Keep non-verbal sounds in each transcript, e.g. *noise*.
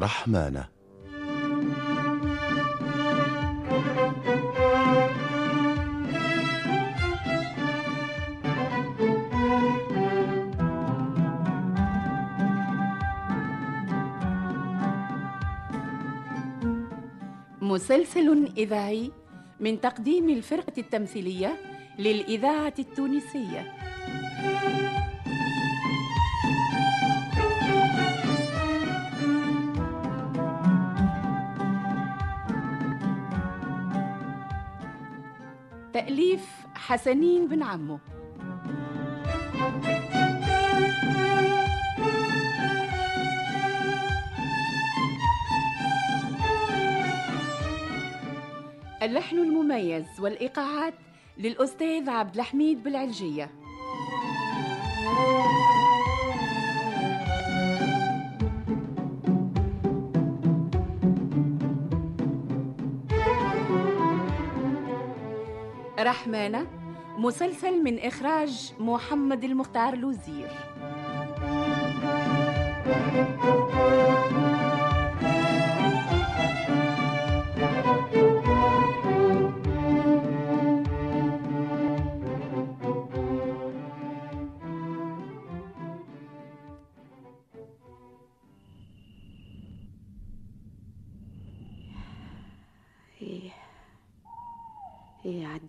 رحمانة. مسلسل إذاعي من تقديم الفرقة التمثيلية للإذاعة التونسية. تأليف حسنين بن عمو. اللحن المميز والإيقاعات للأستاذ عبد الحميد بالعلجية. رحمانة مسلسل من إخراج محمد المختار لوزير.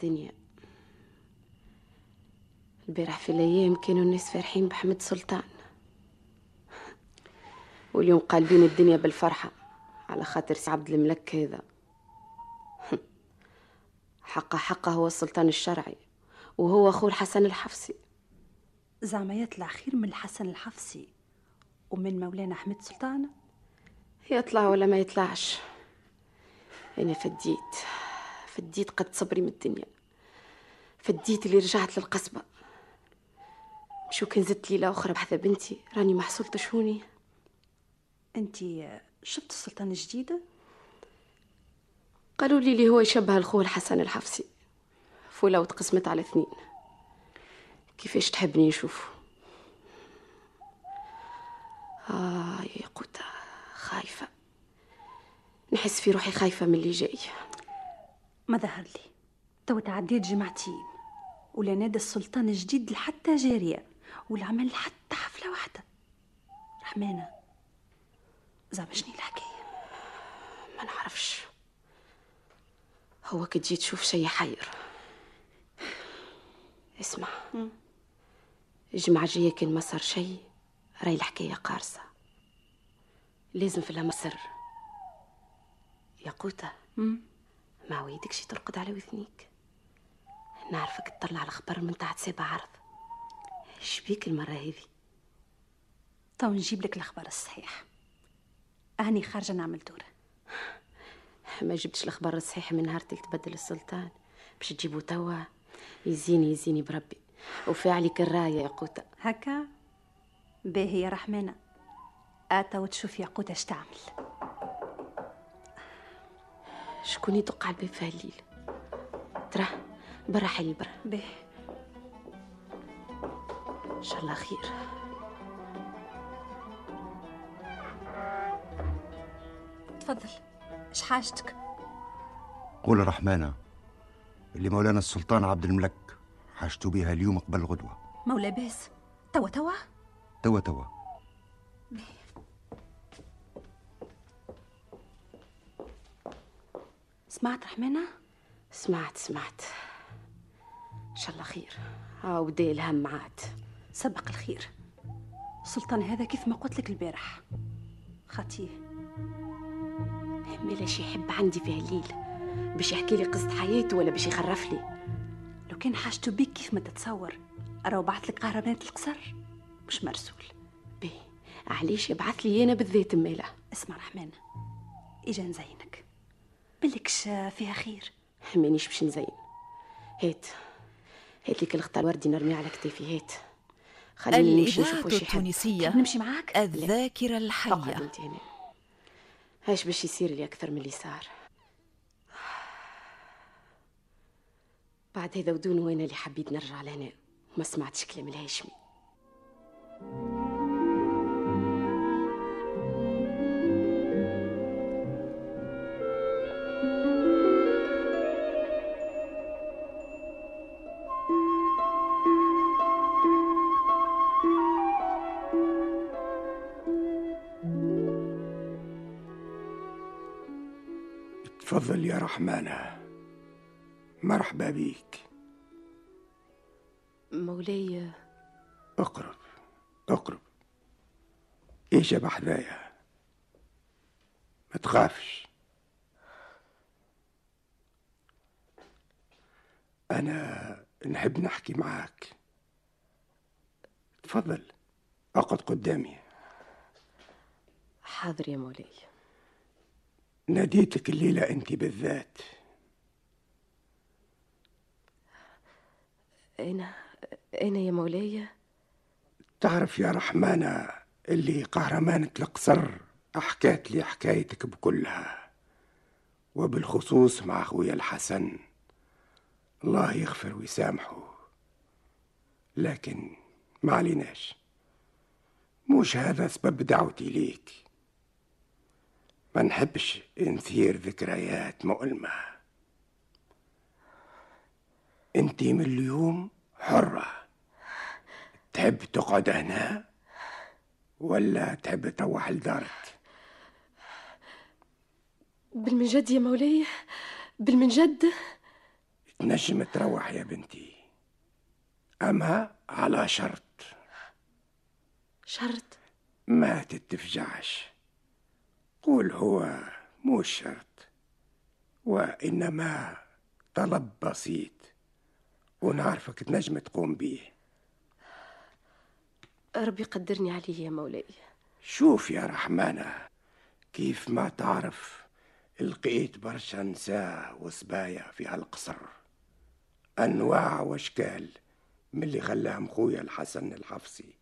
عالدنيا البارح في الأيام كانوا الناس فرحين بحمد سلطان. واليوم قالبين الدنيا بالفرحة على خاطر سي عبد الملك هذا. حقه حقه هو السلطان الشرعي وهو أخوه الحسن الحفصي. زعما يطلع خير من الحسن الحفصي ومن مولانا أحمد سلطان؟ يطلع ولا ما يطلعش؟ أنا فديت. فديت قد صبري من الدنيا. فديت اللي رجعت للقصبة. شو كان زدت ليلة أخرى بحث بنتي؟ راني ما حصلتش هوني أنت شفت السلطان الجديد قالوا لي اللي هو يشبه الخو الحسن الحفصي. فولة وتقسمت على اثنين. كيفاش تحبني نشوفه آه يا قوتا خايفة. نحس في روحي خايفة من اللي جاي. ما ظهر لي؟ تو تعديت جمعتين ولا نادى السلطان الجديد لحتى جارية ولا عمل حتى حفلة واحدة. رحمانة زعما شني الحكاية؟ ما نعرفش. هو كي تجي تشوف شي حير. اسمع. الجمعة الجاية كان ما صار شي راي الحكاية قارصة. لازم في لها مسر يا قوتة. ما ويدك شي ترقد على وذنيك نعرفك تطلع الخبر من تحت سابع عرض. إيش بيك المرة هذه تو نجيب لك الأخبار الصحيح. أهني خارجة نعمل دورة ما جبتش الأخبار الصحيحة من نهار تبدل السلطان. باش تجيبو توا. يزيني يزيني بربي. وفي عليك الراية يا قوتة. هكا؟ باهي يا رحمانة. آتا وتشوف يا قوتة اش تعمل. شكون يدق على الباب في هالليل ترى برا حلي برا باهي. إن شاء الله خير. تفضل. اش حاجتك؟ قول رحمانة اللي مولانا السلطان عبد الملك حاجته بها اليوم قبل الغدوة. مولا باس توا توا؟ توا توا. سمعت رحمانة؟ سمعت سمعت. إن شاء الله خير. آه ودي الهم عاد. سبق الخير. السلطان هذا كيف ما قلت لك البارح. خطيه مالاش يحب عندي في هالليل باش يحكي لي قصة حياته ولا باش يخرف لي. لو كان حاجته بيك كيف ما تتصور. راهو بعث لك قهرمانات القصر؟ مش مرسول. بيه علاش يبعث لي أنا بالذات ماله اسمع رحمن إجا نزينك. بلكش فيها خير. مانيش باش نزين. هات. هات لك الخطا الوردي نرمي على كتافي. هات. خليني نمشي نشوف واش يحب. التونسية نمشي معاك. الذاكرة فقط الحية أنت هنا. هاش باش يصير لي أكثر من اللي صار. بعد هذا ودون وأنا اللي حبيت نرجع لهنا. وما سمعتش كلام الهاشمي. رحمانة مرحبا بيك. مولاي اقرب اقرب. إيش بحذايا؟ ما تخافش. أنا نحب نحكي معاك. تفضل. أقعد قدامي. حاضر يا مولاي ناديتك الليلة أنت بالذات. أنا أنا يا مولاي؟ تعرف يا رحمانة اللي قهرمانة القصر حكات لي حكايتك بكلها وبالخصوص مع أخويا الحسن. الله يغفر ويسامحه. لكن ما عليناش. مش هذا سبب دعوتي ليك. ما نحبش نثير ذكريات مؤلمة. انت من اليوم حرة. تحب تقعد هنا ولا تحب تروح لدارك؟ بالمنجد يا مولاي بالمنجد تنجم تروح يا بنتي. أما على شرط. شرط؟ ما تتفجعش. قول هو مو شرط وإنما طلب بسيط ونعرفك تنجم تقوم بيه ربي يقدرني عليه يا مولاي. شوف يا رحمانة كيف ما تعرف لقيت برشا نساء وصبايا في هالقصر. أنواع وأشكال من اللي خلاهم خويا الحسن الحفصي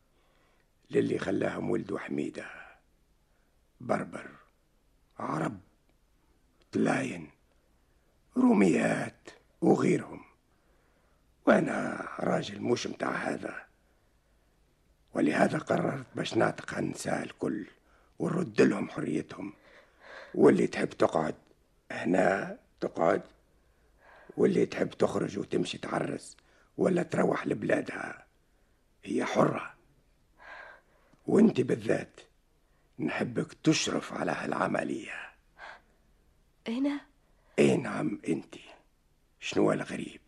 للي خلاهم ولده حميدة بربر. عرب تلاين روميات وغيرهم. وأنا راجل مش متاع هذا. ولهذا قررت باش نعتق النساء الكل ونرد لهم حريتهم. واللي تحب تقعد هنا تقعد واللي تحب تخرج وتمشي تعرس ولا تروح لبلادها هي حرة. وأنت بالذات نحبك تشرف على هالعملية. أنا اي نعم انت شنو الغريب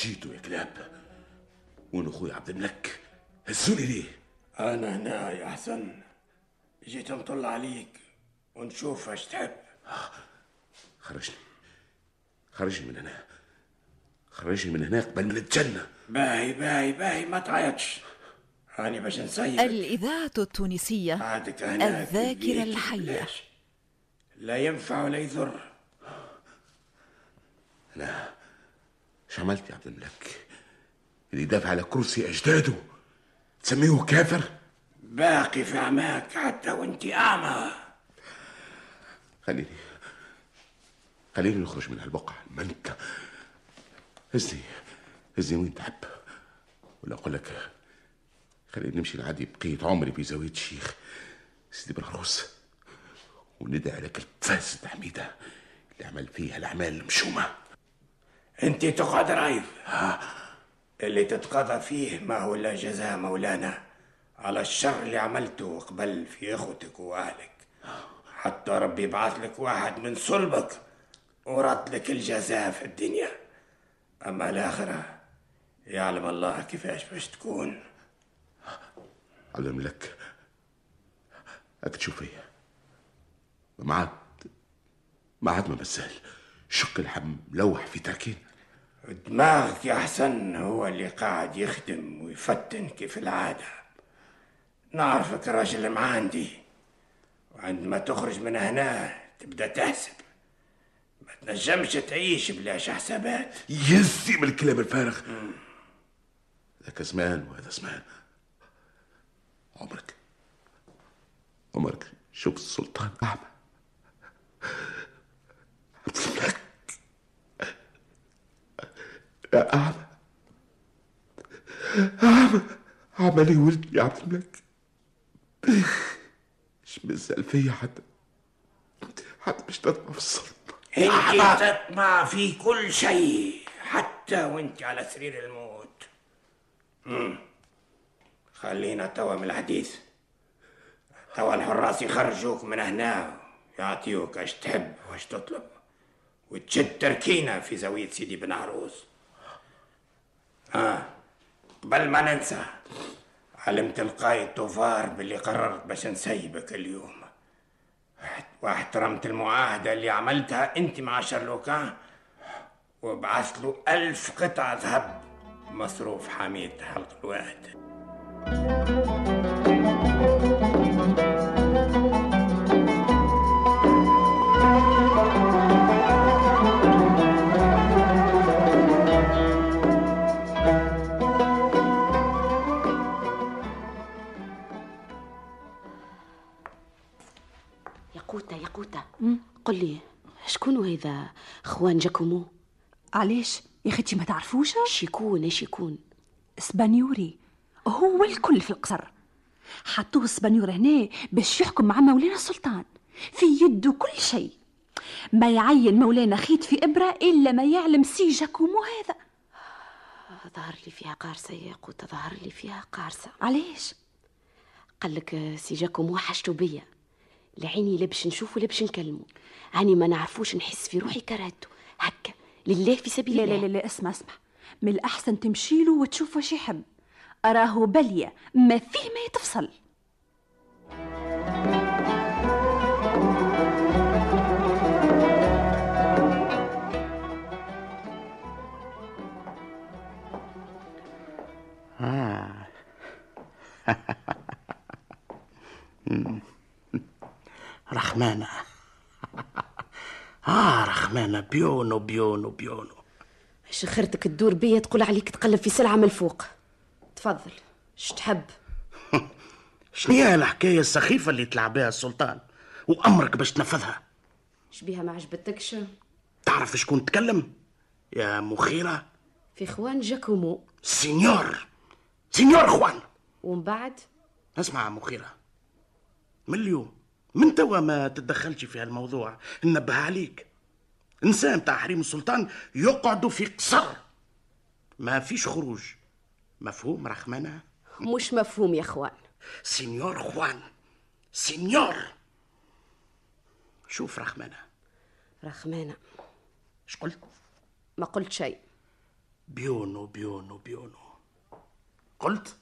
جيتوا يا كلاب. وين أخوي عبد الملك؟ هزوني ليه؟ أنا هنا يا حسن. جيت نطل عليك ونشوف إيش تحب. خرجني. خرجني من هنا. خرجني من هناك قبل ما نتجنى. باهي باهي باهي ما تعيطش. هاني باش نسيبك الإذاعة التونسية الذاكرة الحية. لا ينفع ولا يضر. إيش عملت يا عبد الملك. اللي دافع على كرسي أجداده. تسميه كافر؟ باقي في عماك حتى وانت أعمى. خليني. خليني نخرج من هالبقعة. الملكة هزني. هزني وين تحب. ولا أقول لك خليني نمشي نعدي بقية عمري في زاوية الشيخ سيدي بالعروس وندعي على كلب فاسد حميدة اللي عمل فيها الأعمال المشومة. انت تقعد رايف اللي تتقاضى فيه ما هو إلا جزاء مولانا على الشر اللي عملته قبل في أخوتك وأهلك. حتى ربي يبعث لك واحد من صلبك ورد لك الجزاء في الدنيا. أما الآخرة يعلم الله كيفاش باش تكون. علم لك. هاك تشوف فيا ما عاد ما عاد ما بسال شق الحم لوح في تركين. دماغك يا حسن هو اللي قاعد يخدم ويفتن كيف العادة. نعرفك راجل معاندي. وعندما تخرج من هنا تبدأ تحسب. ما تنجمش تعيش بلاش حسابات يزي من الكلام الفارغ. ذاك زمان وهذا زمان. عمرك. عمرك شوف السلطان أعمى أمسك يا أعمى أعمى أعمى لي ولدي يا عبد الملك؟ مش مزال فيا حتى. حتى مش تطمع في السلطة. انت تطمع في كل شيء حتى وأنت على سرير الموت. مم. خلينا توا من الحديث. توا الحراس يخرجوك من هنا يعطيوك اش تحب واش تطلب وتشد تركينة في زاوية سيدي بن عروس. آه قبل ما ننسى علمت القايد طوفار باللي قررت باش نسيبك اليوم. واحترمت المعاهدة اللي عملتها انت مع شارلوكان وبعثت له ألف قطعة ذهب مصروف حميد حلق الواد. هذا خوان جاكومو. علاش؟ يا أختي ما تعرفوش؟ اش يكون اش يكون اسبانيوري هو الكل في القصر. حطوه اسبانيور هنا باش يحكم مع مولانا السلطان. في يده كل شيء. ما يعين مولانا خيط في إبرة إلا ما يعلم سي جاكومو هذا. ظهر لي فيها قارصة يا قوتة ظهر لي فيها قارصة. علاش؟ قال لك سي جاكومو حشتو بيا. لعيني لا باش نشوفه لا باش نكلمه هاني ما نعرفوش نحس في روحي كرهته. هكا. لله في سبيل لا الله. لا لا, لا اسمع اسمع. من الأحسن تمشيله وتشوف واش يحب. أراه بلية ما فيه ما يتفصل. *laughs* *laughs* رحمانة *laughs* آه رحمانة bueno bueno bueno. شخرتك تدور بيا تقول عليك تقلب في سلعة من الفوق؟ تفضل. اش تحب؟ *laughs* شنو هي الحكاية السخيفة اللي تلعب بها السلطان؟ وأمرك باش تنفذها. اش بيها ما عجبتكش تعرف شكون تكلم؟ يا مخيرة. في خوان جاكومو señor. señor خوان. ومن بعد؟ اسمع يا مخيرة. من اليوم من توا ما تتدخلش في هالموضوع. ننبه عليك. إنسان تاع حريم السلطان يقعدوا في قصر. ما فيش خروج. مفهوم رحمنة مش مفهوم يا خوان señor خوان señor. شوف رحمنة رحمانة إيش قلت؟ ما قلت شيء. بيونو بيونو بيونو. قلت؟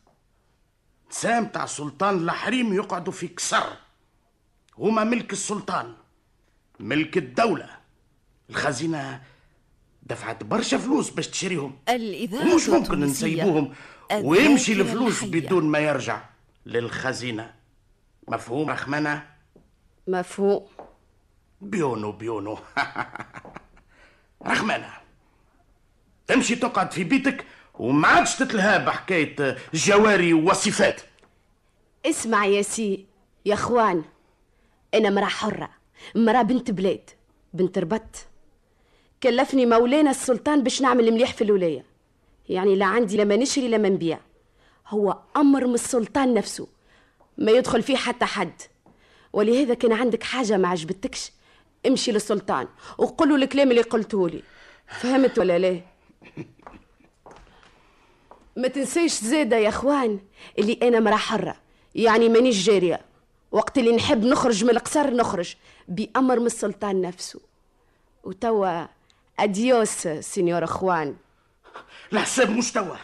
نسام تاع سلطان الحريم يقعدوا في كسر هما ملك السلطان ملك الدولة. الخزينة دفعت برشا فلوس باش تشريهم. الإذاعة ومش ممكن. نسيبوهم. ويمشي الفلوس الحية. بدون ما يرجع للخزينة. مفهوم رحمنة مفهوم. بيونو بيونو. *laughs* رحمنة تمشي تقعد في بيتك وما عادش تتلهى بحكاية جواري ووصفات. اسمع يا سي يا اخوان أنا مرا حرة مرا بنت بلاد بنت ربط. كلفني مولانا السلطان باش نعمل مليح في الولاية. يعني لا عندي لما نشري لما نبيع. هو أمر من السلطان نفسه ما يدخل فيه حتى حد. ولهذا كان عندك حاجة ما عجبتكش امشي للسلطان وقول له الكلام اللي قلته لي. فهمت ولا لا؟ ما تنسيش زيادة يا خوان اللي أنا مرا حرة يعني مانيش جارية. وقت اللي نحب نخرج من القصر نخرج بأمر من السلطان نفسه. وتوا adiós señor خوان. الحساب مستوى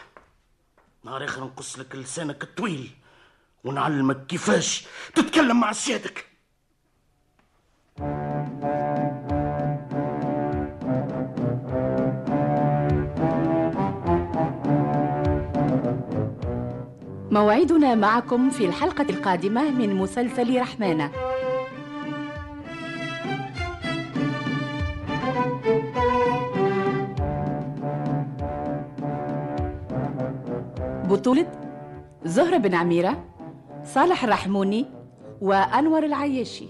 نهار آخر نقص لك لسانك الطويل ونعلمك كيفاش تتكلم مع سيادك موعدنا معكم في الحلقة القادمة من مسلسل رحمانة. بطولة زهرة بن عميرة صالح الرحموني وأنور العياشي.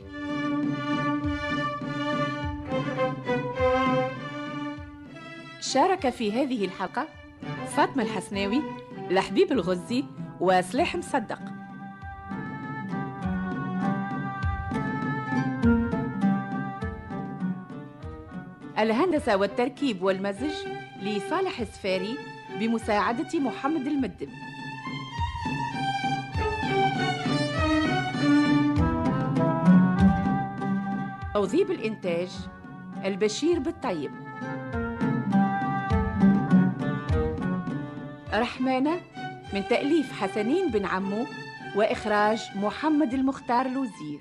شارك في هذه الحلقة فاطمة الحسناوي لحبيب الغزي وسلاح مصدق. الهندسة والتركيب والمزج لصالح السفاري بمساعدة محمد المدب توظيف الإنتاج البشير بالطيب. رحمانة من تأليف حسنين بن عمو وإخراج محمد المختار لوزير